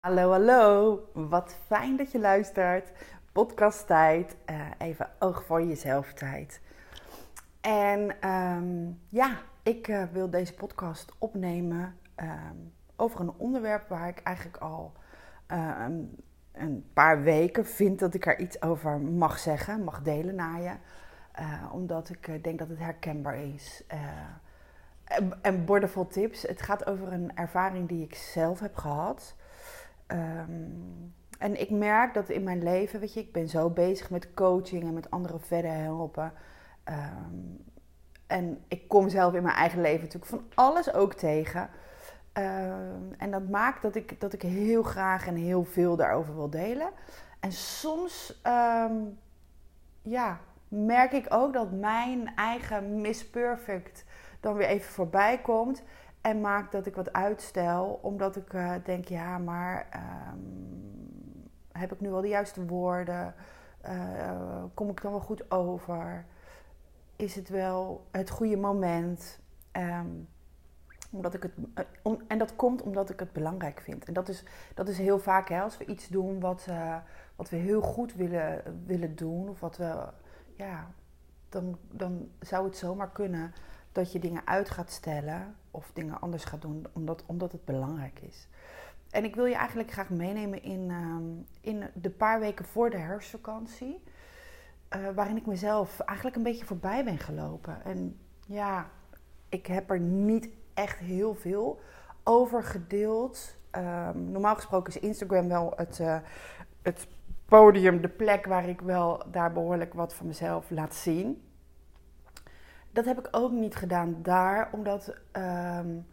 Hallo, hallo. Wat fijn dat je luistert. Podcast tijd. Uh, even oog voor jezelf tijd. En um, ja, ik uh, wil deze podcast opnemen um, over een onderwerp waar ik eigenlijk al uh, een paar weken vind dat ik er iets over mag zeggen, mag delen naar je. omdat ik denk dat het herkenbaar is. en, en bordevol tips. Het gaat over een ervaring die ik zelf heb gehad. Um, en ik merk dat in mijn leven, weet je, ik ben zo bezig met coaching en met anderen verder helpen. Um, en ik kom zelf in mijn eigen leven natuurlijk van alles ook tegen. Um, en dat maakt dat ik, dat ik heel graag en heel veel daarover wil delen. En soms, ja, merk ik ook dat mijn eigen Miss Perfect dan weer even voorbij komt. En maakt dat ik wat uitstel, omdat ik uh, denk, ja, maar um, heb ik nu wel de juiste woorden? Uh, kom ik dan wel goed over? Is het wel het goede moment? Um, omdat ik het, om, en dat komt omdat ik het belangrijk vind. En dat is, dat is heel vaak hè, als we iets doen wat, wat we heel goed willen, willen doen, of wat we, ja, dan, dan zou het zomaar kunnen dat je dingen uit gaat stellen of dingen anders gaat doen, omdat, omdat het belangrijk is. En ik wil je eigenlijk graag meenemen in, uh, in de paar weken voor de herfstvakantie, uh, waarin ik mezelf eigenlijk een beetje voorbij ben gelopen. En ja, ik heb er niet echt heel veel over gedeeld. Um, normaal gesproken is Instagram wel het, uh, het podium, de plek waar ik wel daar behoorlijk wat van mezelf laat zien dat heb ik ook niet gedaan daar, omdat um,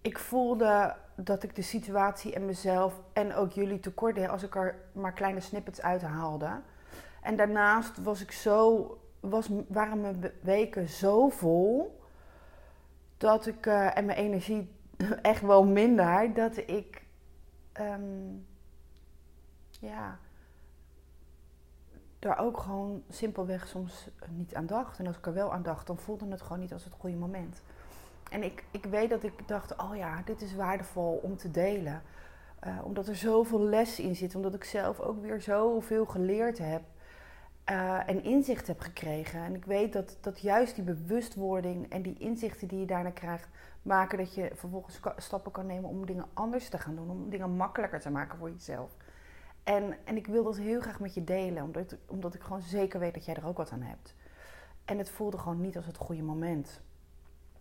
ik voelde dat ik de situatie en mezelf en ook jullie tekort deed als ik er maar kleine snippets uit haalde. En daarnaast was ik zo, was, waren mijn weken zo vol dat ik, uh, en mijn energie echt wel minder, dat ik, um, ja, daar ook gewoon simpelweg soms niet aan dacht. En als ik er wel aan dacht, dan voelde het gewoon niet als het goede moment. En ik, ik weet dat ik dacht, oh ja, dit is waardevol om te delen. Uh, omdat er zoveel les in zit, omdat ik zelf ook weer zoveel geleerd heb. Uh, en inzicht heb gekregen. En ik weet dat, dat juist die bewustwording en die inzichten die je daarna krijgt, maken dat je vervolgens stappen kan nemen om dingen anders te gaan doen. Om dingen makkelijker te maken voor jezelf. En, en ik wil dat heel graag met je delen, omdat, omdat ik gewoon zeker weet dat jij er ook wat aan hebt. En het voelde gewoon niet als het goede moment.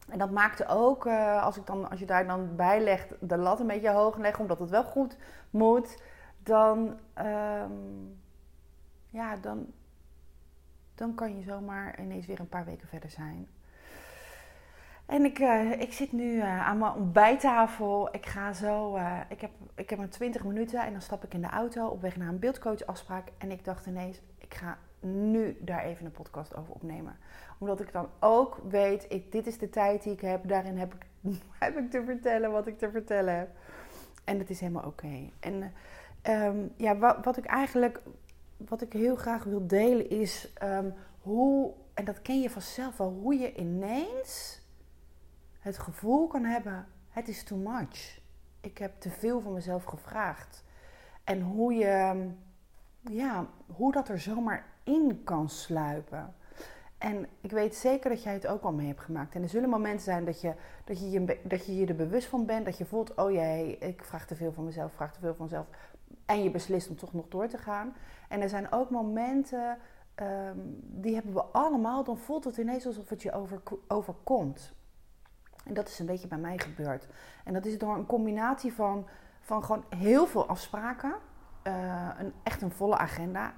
En dat maakte ook, uh, als, ik dan, als je daar dan bij legt, de lat een beetje hoog leggen, omdat het wel goed moet, dan, um, ja, dan, dan kan je zomaar ineens weer een paar weken verder zijn. En ik, uh, ik zit nu uh, aan mijn ontbijttafel. Ik ga zo. Uh, ik, heb, ik heb maar 20 minuten en dan stap ik in de auto op weg naar een beeldcoachafspraak. En ik dacht ineens, ik ga nu daar even een podcast over opnemen. Omdat ik dan ook weet, ik, dit is de tijd die ik heb. Daarin heb ik, heb ik te vertellen wat ik te vertellen heb. En dat is helemaal oké. En um, ja, wat, wat, ik eigenlijk, wat ik heel graag wil delen is um, hoe, en dat ken je vanzelf wel, hoe je ineens het gevoel kan hebben: het is too much. Ik heb te veel van mezelf gevraagd. En hoe je, ja, hoe dat er zomaar in kan sluipen. En ik weet zeker dat jij het ook al mee hebt gemaakt. En er zullen momenten zijn dat je, dat je, je, dat je je er bewust van bent. Dat je voelt, oh jee, ik vraag te veel van mezelf, vraag te veel van mezelf. En je beslist om toch nog door te gaan. En er zijn ook momenten, um, die hebben we allemaal. Dan voelt het ineens alsof het je over, overkomt. En dat is een beetje bij mij gebeurd. En dat is door een combinatie van, van gewoon heel veel afspraken. Uh, een, echt een volle agenda.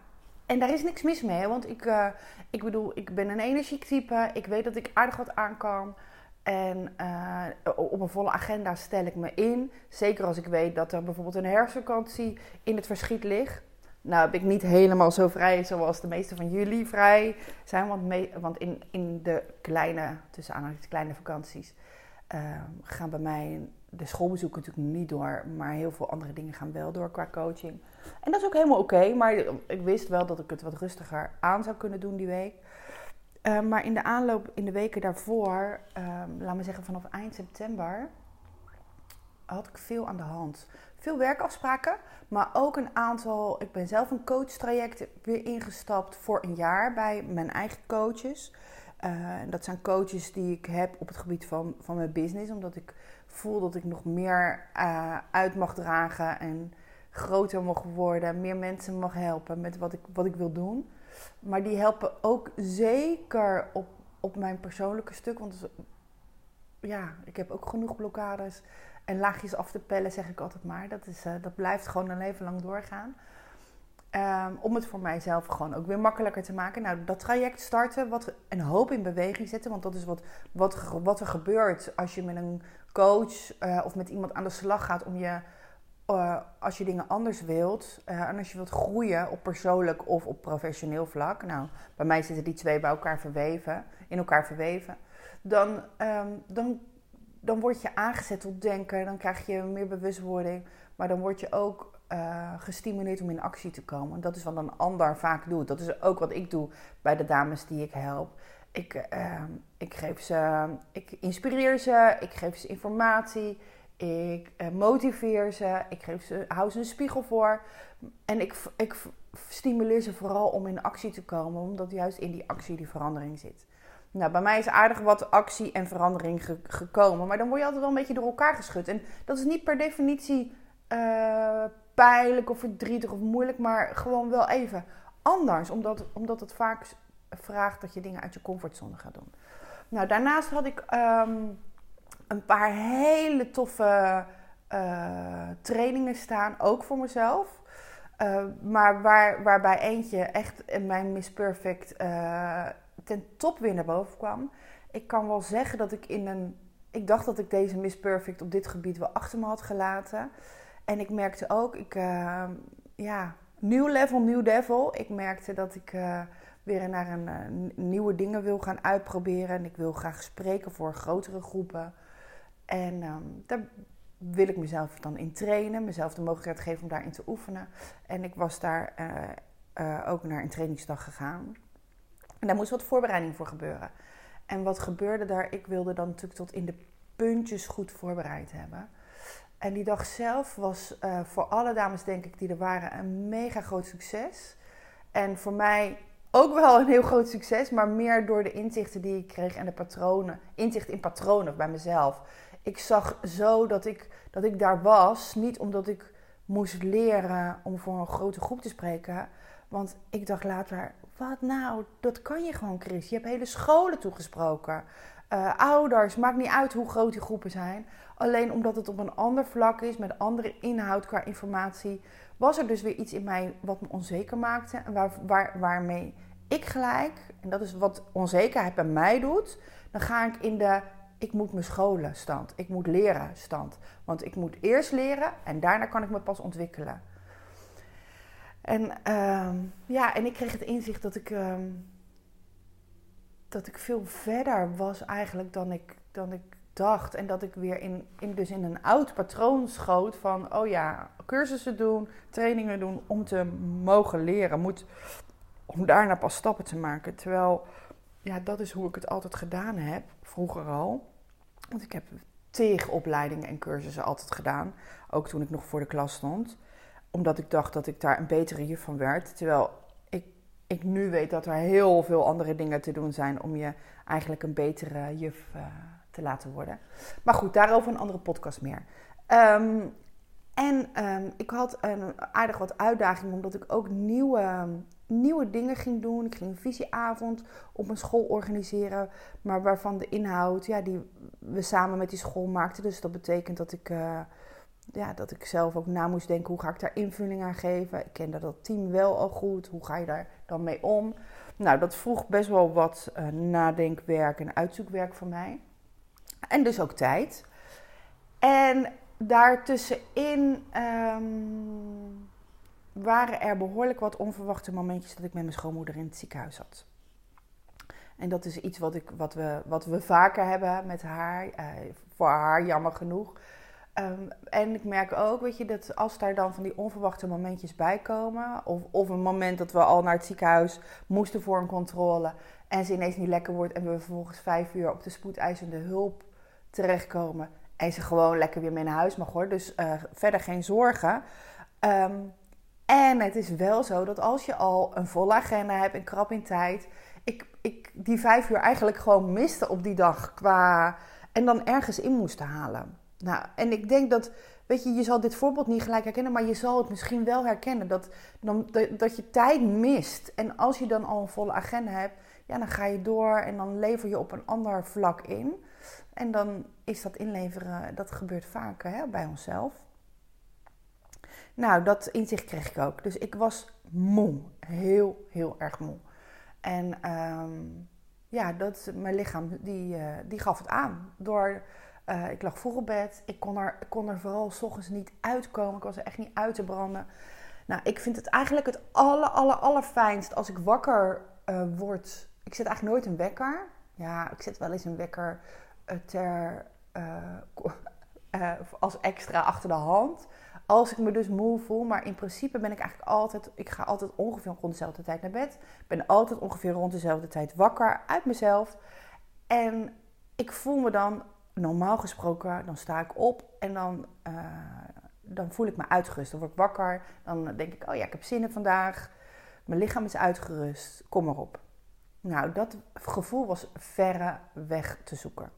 En daar is niks mis mee, want ik, uh, ik bedoel, ik ben een energietype. Ik weet dat ik aardig wat aan kan. En uh, op een volle agenda stel ik me in. Zeker als ik weet dat er bijvoorbeeld een herfstvakantie in het verschiet ligt. Nou heb ik niet helemaal zo vrij zoals de meeste van jullie vrij zijn. Want, want in, in de kleine, tussen aanhalingstekens kleine vakanties uh, gaan bij mij de schoolbezoeken natuurlijk niet door, maar heel veel andere dingen gaan wel door qua coaching. En dat is ook helemaal oké, maar ik wist wel dat ik het wat rustiger aan zou kunnen doen die week. Uh, maar in de aanloop, in de weken daarvoor, uh, laat me zeggen vanaf eind september, had ik veel aan de hand. Veel werkafspraken, maar ook een aantal. Ik ben zelf een coachtraject weer ingestapt voor een jaar bij mijn eigen coaches. Uh, dat zijn coaches die ik heb op het gebied van, van mijn business, omdat ik voel dat ik nog meer uh, uit mag dragen en groter mag worden, meer mensen mag helpen met wat ik, wat ik wil doen. Maar die helpen ook zeker op, op mijn persoonlijke stuk. Want ja, ik heb ook genoeg blokkades en laagjes af te pellen, zeg ik altijd maar. Dat, is, uh, dat blijft gewoon een leven lang doorgaan. Um, om het voor mijzelf gewoon ook weer makkelijker te maken. Nou, dat traject starten, wat, een hoop in beweging zetten. Want dat is wat, wat, wat er gebeurt als je met een coach uh, of met iemand aan de slag gaat om je uh, als je dingen anders wilt en als je wilt groeien op persoonlijk of op professioneel vlak, nou, bij mij zitten die twee bij elkaar verweven, in elkaar verweven, dan, um, dan, dan word je aangezet tot denken, dan krijg je meer bewustwording, maar dan word je ook uh, gestimuleerd om in actie te komen. Dat is wat een ander vaak doet. Dat is ook wat ik doe bij de dames die ik help. Ik, ehm, ik geef ze, ik inspireer ze, ik geef ze informatie. Ik eh, motiveer ze, ik geef ze, hou ze een spiegel voor. En ik, ik stimuleer ze vooral om in actie te komen, omdat juist in die actie die verandering zit. Nou, bij mij is aardig wat actie en verandering gekomen, maar dan word je altijd wel een beetje door elkaar geschud. En dat is niet per definitie uh, pijnlijk of verdrietig of moeilijk, maar gewoon wel even anders, omdat, omdat het vaak vraagt dat je dingen uit je comfortzone gaat doen. Nou, daarnaast had ik. Um, een paar hele toffe uh, trainingen staan, ook voor mezelf. Uh, maar waar, waarbij eentje echt mijn Miss Perfect uh, ten top weer naar boven kwam. Ik kan wel zeggen dat ik in een. Ik dacht dat ik deze Miss Perfect op dit gebied wel achter me had gelaten. En ik merkte ook, ik, ja, nieuw level, nieuw devil. Ik merkte dat ik weer naar een, nieuwe dingen wil gaan uitproberen. En ik wil graag spreken voor grotere groepen. En um, daar wil ik mezelf dan in trainen, mezelf de mogelijkheid geven om daarin te oefenen. En ik was daar uh, ook naar een trainingsdag gegaan. En daar moest wat voorbereiding voor gebeuren. En wat gebeurde daar? Ik wilde dan natuurlijk tot in de puntjes goed voorbereid hebben. En die dag zelf was uh, voor alle dames, denk ik, die er waren, een mega groot succes. En voor mij ook wel een heel groot succes, maar meer door de inzichten die ik kreeg en de patronen, inzicht in patronen bij mezelf ik zag zo dat ik, dat ik daar was. Niet omdat ik moest leren om voor een grote groep te spreken. Want ik dacht later, wat nou, dat kan je gewoon, Chris. Je hebt hele scholen toegesproken. Uh, ouders, maakt niet uit hoe groot die groepen zijn. Alleen omdat het op een ander vlak is, met andere inhoud qua informatie, was er dus weer iets in mij wat me onzeker maakte. En waar, waarmee ik gelijk, en dat is wat onzekerheid bij mij doet, dan ga ik in de ik moet me scholen stand. Ik moet leren stand. Want ik moet eerst leren en daarna kan ik me pas ontwikkelen. En uh, ja, en ik kreeg het inzicht dat ik, uh, dat ik veel verder was eigenlijk dan ik, dan ik dacht. En dat ik weer in, in, dus in een oud patroon schoot van, oh ja, cursussen doen, trainingen doen om te mogen leren. Moet, om daarna pas stappen te maken. Terwijl, ja, dat is hoe ik het altijd gedaan heb, vroeger al. Want ik heb tegenopleidingen en cursussen altijd gedaan. Ook toen ik nog voor de klas stond. Omdat ik dacht dat ik daar een betere juf van werd. Terwijl ik, ik nu weet dat er heel veel andere dingen te doen zijn om je eigenlijk een betere juf uh, te laten worden. Maar goed, daarover een andere podcast meer. Um, en um, ik had een aardig wat uitdaging omdat ik ook nieuwe nieuwe dingen ging doen. Ik ging een visieavond op een school organiseren, maar waarvan de inhoud, ja, die we samen met die school maakten. Dus dat betekent dat ik, uh, ja, dat ik zelf ook na moest denken, hoe ga ik daar invulling aan geven? Ik kende dat team wel al goed, hoe ga je daar dan mee om? Nou, dat vroeg best wel wat uh, nadenkwerk en uitzoekwerk voor mij. En dus ook tijd. En daartussenin... Um, waren er behoorlijk wat onverwachte momentjes dat ik met mijn schoonmoeder in het ziekenhuis zat. En dat is iets wat, ik, wat, we, wat we vaker hebben met haar. Uh, voor haar jammer genoeg. Um, en ik merk ook, weet je, dat als daar dan van die onverwachte momentjes bij komen. Of, of een moment dat we al naar het ziekenhuis moesten voor een controle. En ze ineens niet lekker wordt. En we vervolgens vijf uur op de spoedeisende hulp terechtkomen. En ze gewoon lekker weer mee naar huis mag hoor. Dus uh, verder geen zorgen. Ehm, en het is wel zo dat als je al een volle agenda hebt en krap in tijd. Ik, ik die vijf uur eigenlijk gewoon miste op die dag qua. En dan ergens in moest halen. Nou, en ik denk dat. Weet je, je zal dit voorbeeld niet gelijk herkennen, maar je zal het misschien wel herkennen. Dat, dan, dat, dat je tijd mist. En als je dan al een volle agenda hebt, ja, dan ga je door en dan lever je op een ander vlak in. En dan is dat inleveren, dat gebeurt vaker hè, bij onszelf. Nou, dat inzicht kreeg ik ook. Dus ik was moe. Heel, heel erg moe. En um, ja, dat, mijn lichaam die, uh, die gaf het aan. Door, uh, ik lag vroeg op bed. Ik kon er, kon er vooral s ochtends niet uitkomen. Ik was er echt niet uit te branden. Nou, ik vind het eigenlijk het aller, aller, allerfijnst als ik wakker uh, word. Ik zet eigenlijk nooit een wekker. Ja, ik zet wel eens een wekker ter, als extra achter de hand. Als ik me dus moe voel, maar in principe ben ik eigenlijk altijd, ik ga altijd ongeveer rond dezelfde tijd naar bed. Ben altijd ongeveer rond dezelfde tijd wakker uit mezelf. En ik voel me dan, normaal gesproken, dan sta ik op en dan, uh, dan voel ik me uitgerust. Dan word ik wakker, dan denk ik, oh ja, ik heb zin in vandaag. Mijn lichaam is uitgerust, kom erop. Nou, dat gevoel was verre weg te zoeken.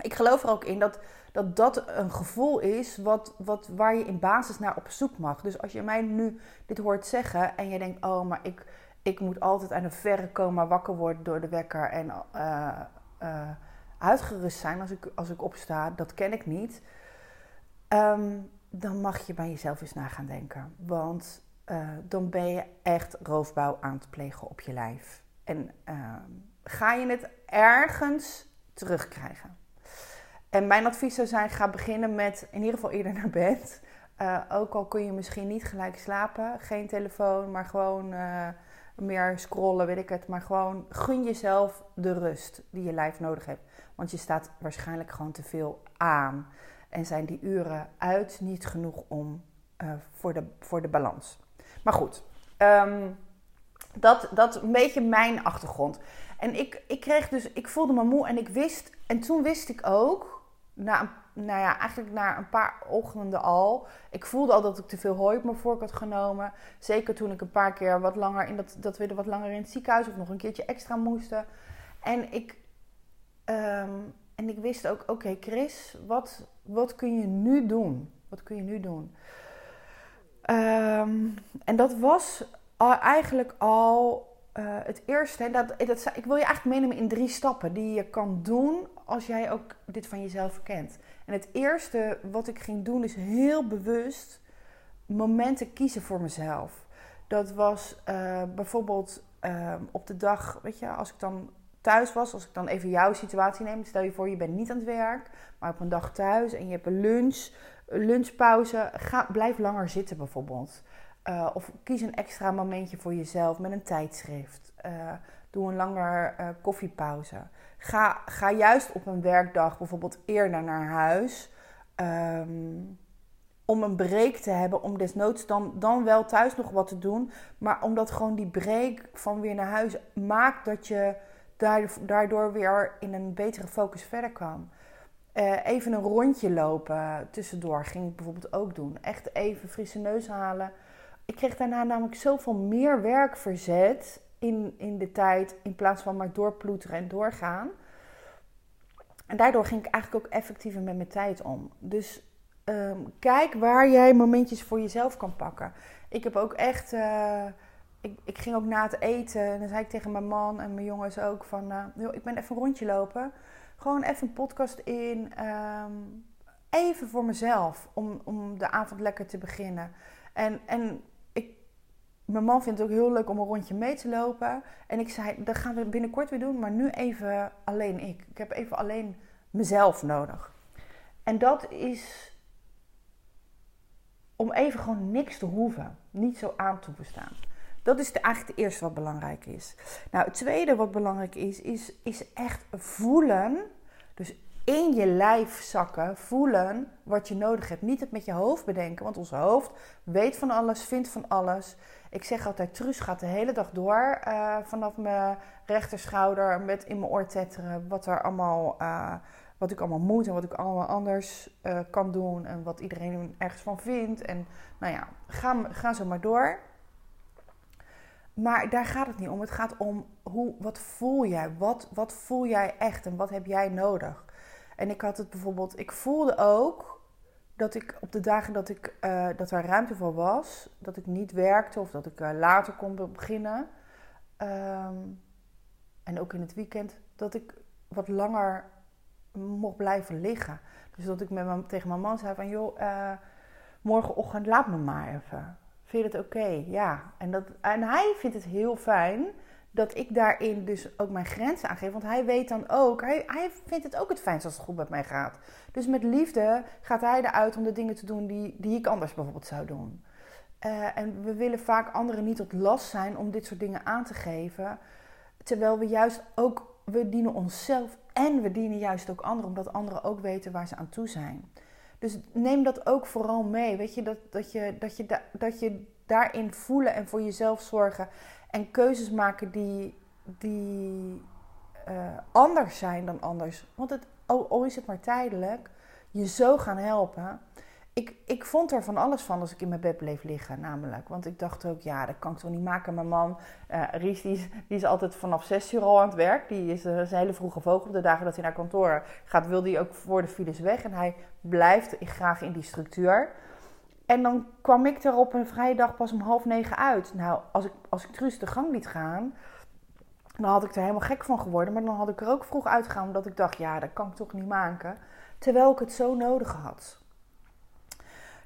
Ik geloof er ook in dat dat dat een gevoel is wat, wat, waar je in basis naar op zoek mag. Dus als je mij nu dit hoort zeggen en je denkt, oh, maar ik, ik moet altijd aan de verre komen, wakker worden door de wekker en uh, uh, uitgerust zijn als ik, als ik opsta, dat ken ik niet. Um, dan mag je bij jezelf eens na gaan denken. Want uh, dan ben je echt roofbouw aan het plegen op je lijf. En ehm, ga je het ergens terugkrijgen. En mijn advies zou zijn: ga beginnen met in ieder geval eerder naar bed. Uh, ook al kun je misschien niet gelijk slapen, geen telefoon, maar gewoon uh, meer scrollen, weet ik het. Maar gewoon gun jezelf de rust die je lijf nodig heeft. Want je staat waarschijnlijk gewoon te veel aan. En zijn die uren uit niet genoeg om, uh, voor, de, voor de balans. Maar goed, um, dat, dat een beetje mijn achtergrond. En ik, ik kreeg dus, ik voelde me moe en ik wist, en toen wist ik ook na, nou ja, eigenlijk na een paar ochtenden al. Ik voelde al dat ik te veel hooi op mijn vork had genomen. Zeker toen ik een paar keer wat langer in dat, dat we wat langer in het ziekenhuis of nog een keertje extra moesten. En ik, um, en ik wist ook, oké Chris, wat, wat kun je nu doen? Wat kun je nu doen? Um, en dat was eigenlijk al uh, het eerste. Dat, dat, ik wil je eigenlijk meenemen in drie stappen die je kan doen als jij ook dit van jezelf kent. En het eerste wat ik ging doen is heel bewust momenten kiezen voor mezelf. Dat was uh, bijvoorbeeld uh, op de dag, weet je, als ik dan thuis was, als ik dan even jouw situatie neem. Stel je voor, je bent niet aan het werk, maar op een dag thuis en je hebt een lunch, lunchpauze. Ga, blijf langer zitten bijvoorbeeld. Uh, of kies een extra momentje voor jezelf met een tijdschrift. Doe een langer koffiepauze. Ga, ga juist op een werkdag bijvoorbeeld eerder naar huis. Um, om een break te hebben, om desnoods dan, dan wel thuis nog wat te doen. Maar omdat gewoon die break van weer naar huis maakt dat je daardoor weer in een betere focus verder kan. Uh, even een rondje lopen tussendoor ging ik bijvoorbeeld ook doen. Echt even frisse neus halen. Ik kreeg daarna namelijk zoveel meer werk verzet in, in de tijd in plaats van maar doorploeteren en doorgaan. En daardoor ging ik eigenlijk ook effectiever met mijn tijd om. Dus um, kijk waar jij momentjes voor jezelf kan pakken. Ik heb ook echt. Uh, ik, ik, ging ook na het eten en dan zei ik tegen mijn man en mijn jongens ook van... Uh, ik ben even een rondje lopen. Gewoon even een podcast in. Um, even voor mezelf. Om, om de avond lekker te beginnen. En, en mijn man vindt het ook heel leuk om een rondje mee te lopen. En ik zei, dat gaan we binnenkort weer doen, maar nu even alleen ik. Ik heb even alleen mezelf nodig. En dat is om even gewoon niks te hoeven. Niet zo aan te bestaan. Dat is eigenlijk het eerste wat belangrijk is. Nou, het tweede wat belangrijk is, is, is echt voelen. Dus in je lijf zakken, voelen wat je nodig hebt. Niet het met je hoofd bedenken, want ons hoofd weet van alles, vindt van alles. Ik zeg altijd, Truus gaat de hele dag door uh, vanaf mijn rechterschouder met in mijn oor tetteren wat er allemaal uh, wat ik allemaal moet en wat ik allemaal anders uh, kan doen en wat iedereen ergens van vindt. En nou ja, ga, ga zo maar door. Maar daar gaat het niet om. Het gaat om hoe, wat voel jij? Wat, wat voel jij echt en wat heb jij nodig? En ik had het bijvoorbeeld, ik voelde ook dat ik op de dagen dat, ik, uh, dat er ruimte voor was, dat ik niet werkte of dat ik uh, later kon beginnen. Um, en ook in het weekend, dat ik wat langer mocht blijven liggen. Dus dat ik met mijn, tegen mijn man zei van, joh, uh, morgenochtend laat me maar even. Vind je het oké? Ja. En, dat, en hij vindt het heel fijn dat ik daarin dus ook mijn grenzen aangeef. Want hij weet dan ook, hij, hij vindt het ook het fijnst als het goed met mij gaat. Dus met liefde gaat hij eruit om de dingen te doen die, die ik anders bijvoorbeeld zou doen. Uh, en we willen vaak anderen niet tot last zijn om dit soort dingen aan te geven. Terwijl we juist ook, we dienen onszelf en we dienen juist ook anderen, omdat anderen ook weten waar ze aan toe zijn. Dus neem dat ook vooral mee. Weet je, dat, dat, je, dat, je, dat je daarin voelen en voor jezelf zorgen en keuzes maken die, die uh, anders zijn dan anders. Want het, al is het maar tijdelijk, je zo gaan helpen ik, ik vond er van alles van als ik in mijn bed bleef liggen, namelijk. Want ik dacht ook, ja, dat kan ik toch niet maken. Mijn man, uh, Ries, die is, altijd vanaf zes uur al aan het werk. Die is, uh, een hele vroege vogel. De dagen dat hij naar kantoor gaat, wil hij ook voor de files weg. En hij blijft graag in die structuur. En dan kwam ik er op een vrije dag pas om half negen uit. Nou, als ik, als ik Truus de gang liet gaan, dan had ik er helemaal gek van geworden. Maar dan had ik er ook vroeg uitgegaan, omdat ik dacht, ja, dat kan ik toch niet maken. Terwijl ik het zo nodig had.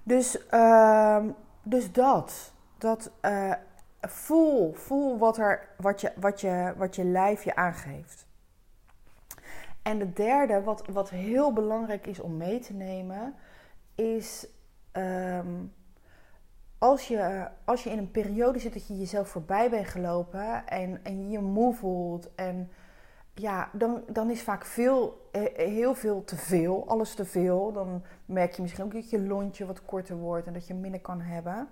Dus, uh, dus dat. Dat uh, voel, voel wat, er, wat, je, wat, je, wat je lijf je aangeeft. En de derde, wat, wat heel belangrijk is om mee te nemen, is um, als, je, als je in een periode zit dat je jezelf voorbij bent gelopen en, en je moe voelt en ja, dan, dan is vaak veel, eh, heel veel te veel, alles te veel. Dan merk je misschien ook dat je lontje wat korter wordt en dat je minder kan hebben.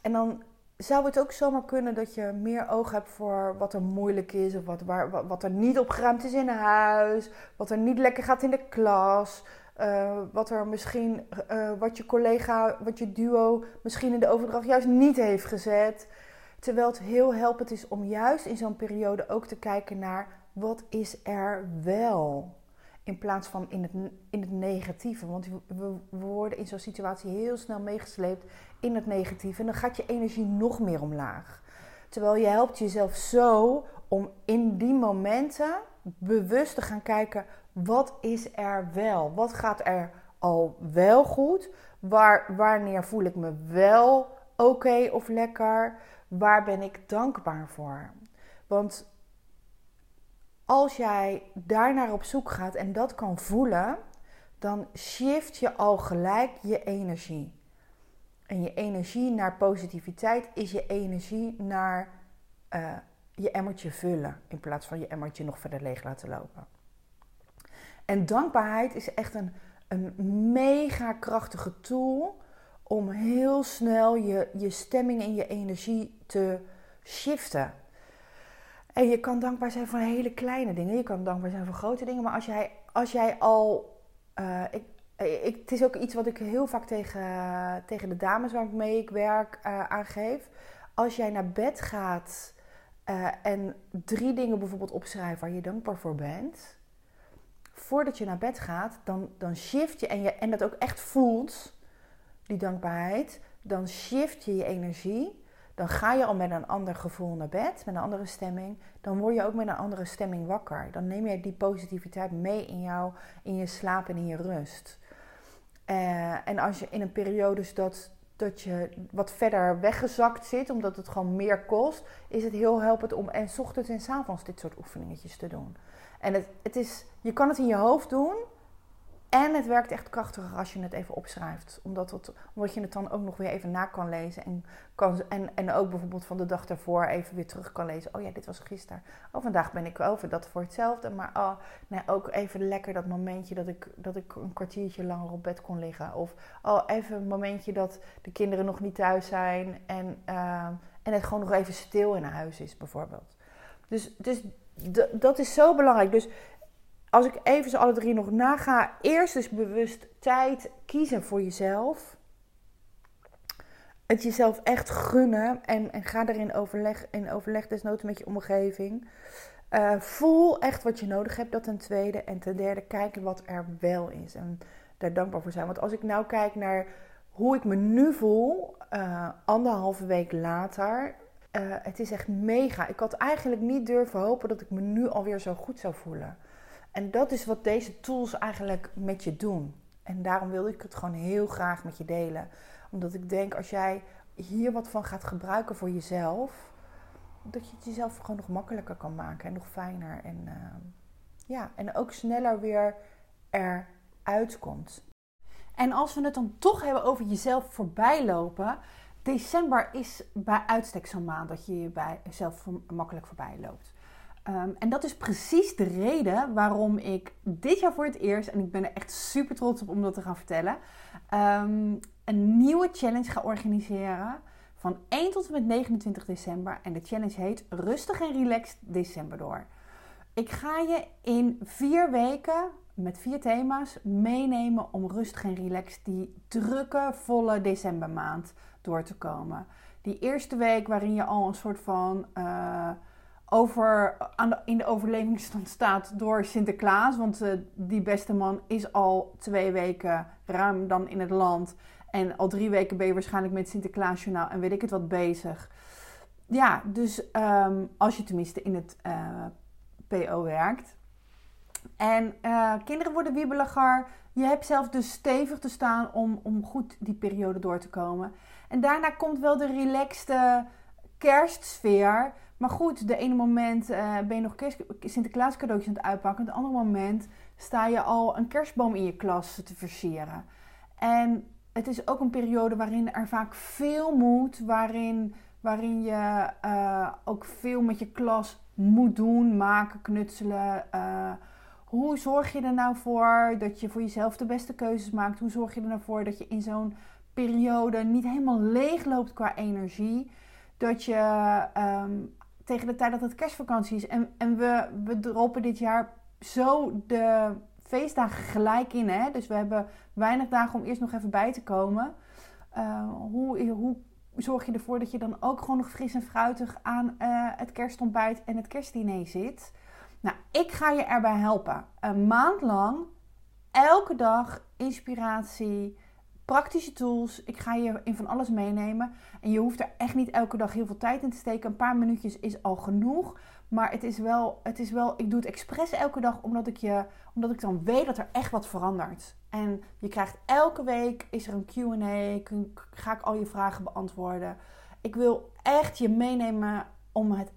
En dan zou het ook zomaar kunnen dat je meer oog hebt voor wat er moeilijk is, of wat, waar, wat er niet opgeruimd is in huis, wat er niet lekker gaat in de klas. Uh, wat er misschien, uh, wat je collega, wat je duo misschien in de overdracht juist niet heeft gezet. Terwijl het heel helpend is om juist in zo'n periode ook te kijken naar wat is er wel? In plaats van in het, in het negatieve. Want we worden in zo'n situatie heel snel meegesleept in het negatieve. En dan gaat je energie nog meer omlaag. Terwijl je helpt jezelf zo om in die momenten bewust te gaan kijken: wat is er wel? Wat gaat er al wel goed? Waar, wanneer voel ik me wel oké of lekker? Waar ben ik dankbaar voor? Want als jij daarnaar op zoek gaat en dat kan voelen, dan shift je al gelijk je energie. En je energie naar positiviteit is je energie naar uh, je emmertje vullen in plaats van je emmertje nog verder leeg laten lopen. En dankbaarheid is echt een, een mega krachtige tool om heel snel je, je stemming en je energie te shiften. En je kan dankbaar zijn voor hele kleine dingen. Je kan dankbaar zijn voor grote dingen. Maar als jij, als jij al. Uh, ik, ik, het is ook iets wat ik heel vaak tegen, tegen de dames waarmee ik werk uh, aangeef. Als jij naar bed gaat uh, en drie dingen bijvoorbeeld opschrijft waar je dankbaar voor bent. Voordat je naar bed gaat, dan, dan shift je en, je en dat ook echt voelt, die dankbaarheid. Dan shift je je energie dan ga je al met een ander gevoel naar bed, met een andere stemming. Dan word je ook met een andere stemming wakker. Dan neem je die positiviteit mee in jou, in je slaap en in je rust. Uh, en als je in een periode dat, dat je wat verder weggezakt zit, omdat het gewoon meer kost, is het heel helpend om en ochtends en s avonds dit soort oefeningetjes te doen. En het, het is, je kan het in je hoofd doen, en het werkt echt krachtiger als je het even opschrijft. Omdat, omdat je het dan ook nog weer even na kan lezen. En, kan, en, en ook bijvoorbeeld van de dag daarvoor even weer terug kan lezen. Oh ja, dit was gisteren. Oh, vandaag ben ik over dat voor hetzelfde. Maar oh, ook even lekker dat momentje dat ik, dat ik een kwartiertje langer op bed kon liggen. Of oh, even een momentje dat de kinderen nog niet thuis zijn. En, uh, en het gewoon nog even stil in huis is bijvoorbeeld. Dus, dus dat is zo belangrijk. Dus als ik even ze alle drie nog naga. Eerst dus bewust tijd kiezen voor jezelf. Het jezelf echt gunnen. En, en ga erin overleg, in overleg desnoods met je omgeving. Uh, voel echt wat je nodig hebt, dat ten tweede. En ten derde, kijk wat er wel is. En daar dankbaar voor zijn. Want als ik nou kijk naar hoe ik me nu voel, uh, anderhalve week later. Uh, het is echt mega. Ik had eigenlijk niet durven hopen dat ik me nu alweer zo goed zou voelen. En dat is wat deze tools eigenlijk met je doen. En daarom wilde ik het gewoon heel graag met je delen. Omdat ik denk, als jij hier wat van gaat gebruiken voor jezelf, dat je het jezelf gewoon nog makkelijker kan maken en nog fijner. En, uh, ja, en ook sneller weer eruit komt. En als we het dan toch hebben over jezelf voorbij lopen. December is bij uitstek zo'n maand dat je jezelf makkelijk voorbij loopt. Um, en dat is precies de reden waarom ik dit jaar voor het eerst, en ik ben er echt super trots op om dat te gaan vertellen, um, een nieuwe challenge ga organiseren van 1 tot en met 29 december. En de challenge heet Rustig en Relaxed December door. Ik ga je in vier weken met vier thema's meenemen om rustig en relaxed die drukke, volle decembermaand door te komen. Die eerste week waarin je al een soort van uh, over, aan in de overlevingsstand staat door Sinterklaas. Want uh, die beste man is al twee weken ruim dan in het land. En al drie weken ben je waarschijnlijk met Sinterklaasjournaal en weet ik het wat bezig. Ja, dus um, als je tenminste in het uh, PO werkt. En uh, kinderen worden wiebeliger. Je hebt zelf dus stevig te staan om, om goed die periode door te komen. En daarna komt wel de relaxte kerstsfeer. Maar goed, de ene moment uh, ben je nog Sinterklaas cadeautjes aan het uitpakken. Het andere moment sta je al een kerstboom in je klas te versieren. En het is ook een periode waarin er vaak veel moet. Waarin, waarin je uh, ook veel met je klas moet doen, maken, knutselen. Uh, hoe zorg je er nou voor dat je voor jezelf de beste keuzes maakt? Hoe zorg je er nou voor dat je in zo'n periode niet helemaal leeg loopt qua energie? Dat je um, tegen de tijd dat het kerstvakantie is en, en we, we droppen dit jaar zo de feestdagen gelijk in. Hè? Dus we hebben weinig dagen om eerst nog even bij te komen. Uh, hoe, hoe zorg je ervoor dat je dan ook gewoon nog fris en fruitig aan uh, het kerstontbijt en het kerstdiner zit? Nou, ik ga je erbij helpen. Een maand lang, elke dag inspiratie, praktische tools. Ik ga je in van alles meenemen. En je hoeft er echt niet elke dag heel veel tijd in te steken. Een paar minuutjes is al genoeg. Maar het is wel, het is wel ik doe het expres elke dag omdat ik, je, omdat ik dan weet dat er echt wat verandert. En je krijgt elke week, is er een Q&A, ga ik al je vragen beantwoorden. Ik wil echt je meenemen om het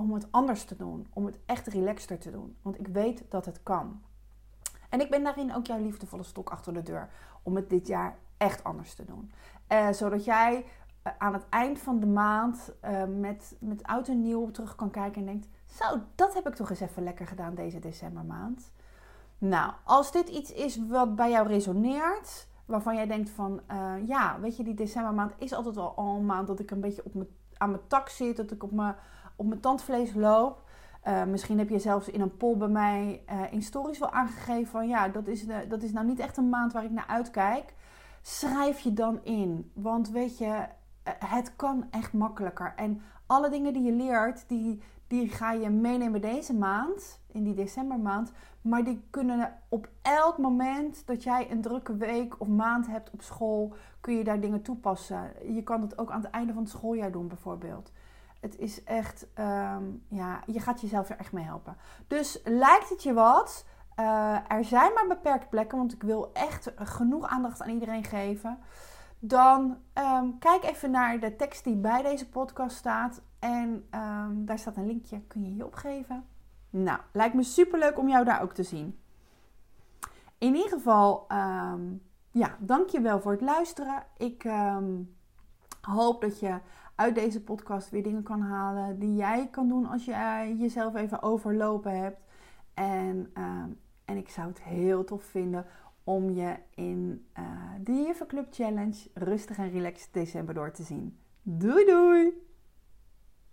om het anders te doen. Om het echt relaxter te doen. Want ik weet dat het kan. En ik ben daarin ook jouw liefdevolle stok achter de deur. Om het dit jaar echt anders te doen. Uh, zodat jij uh, aan het eind van de maand uh, met, met oud en nieuw terug kan kijken en denkt... Zo, dat heb ik toch eens even lekker gedaan deze decembermaand. Nou, als dit iets is wat bij jou resoneert... Waarvan jij denkt van, ja, weet je, die decembermaand is altijd wel al een maand dat ik een beetje op me, aan mijn tak zit. Dat ik op mijn op mijn tandvlees loop. Misschien heb je zelfs in een poll bij mij uh, in stories wel aangegeven van ja, dat is, de, dat is nou niet echt een maand waar ik naar uitkijk. Schrijf je dan in. Want weet je, uh, het kan echt makkelijker. En alle dingen die je leert, die, die ga je meenemen deze maand, in die decembermaand. Maar die kunnen op elk moment dat jij een drukke week of maand hebt op school, kun je daar dingen toepassen. Je kan het ook aan het einde van het schooljaar doen bijvoorbeeld. Het is echt, um, ja, je gaat jezelf er echt mee helpen. Dus lijkt het je wat? Uh, er zijn maar beperkte plekken, want ik wil echt genoeg aandacht aan iedereen geven. Dan um, kijk even naar de tekst die bij deze podcast staat. En um, daar staat een linkje, kun je je opgeven. Nou, lijkt me super leuk om jou daar ook te zien. In ieder geval, ja, dankjewel voor het luisteren. Ik hoop dat je uit deze podcast weer dingen kan halen die jij kan doen als je jezelf even overlopen hebt. En, uh, en ik zou het heel tof vinden om je in uh, de Juffer Club Challenge rustig en relaxed december door te zien. Doei doei!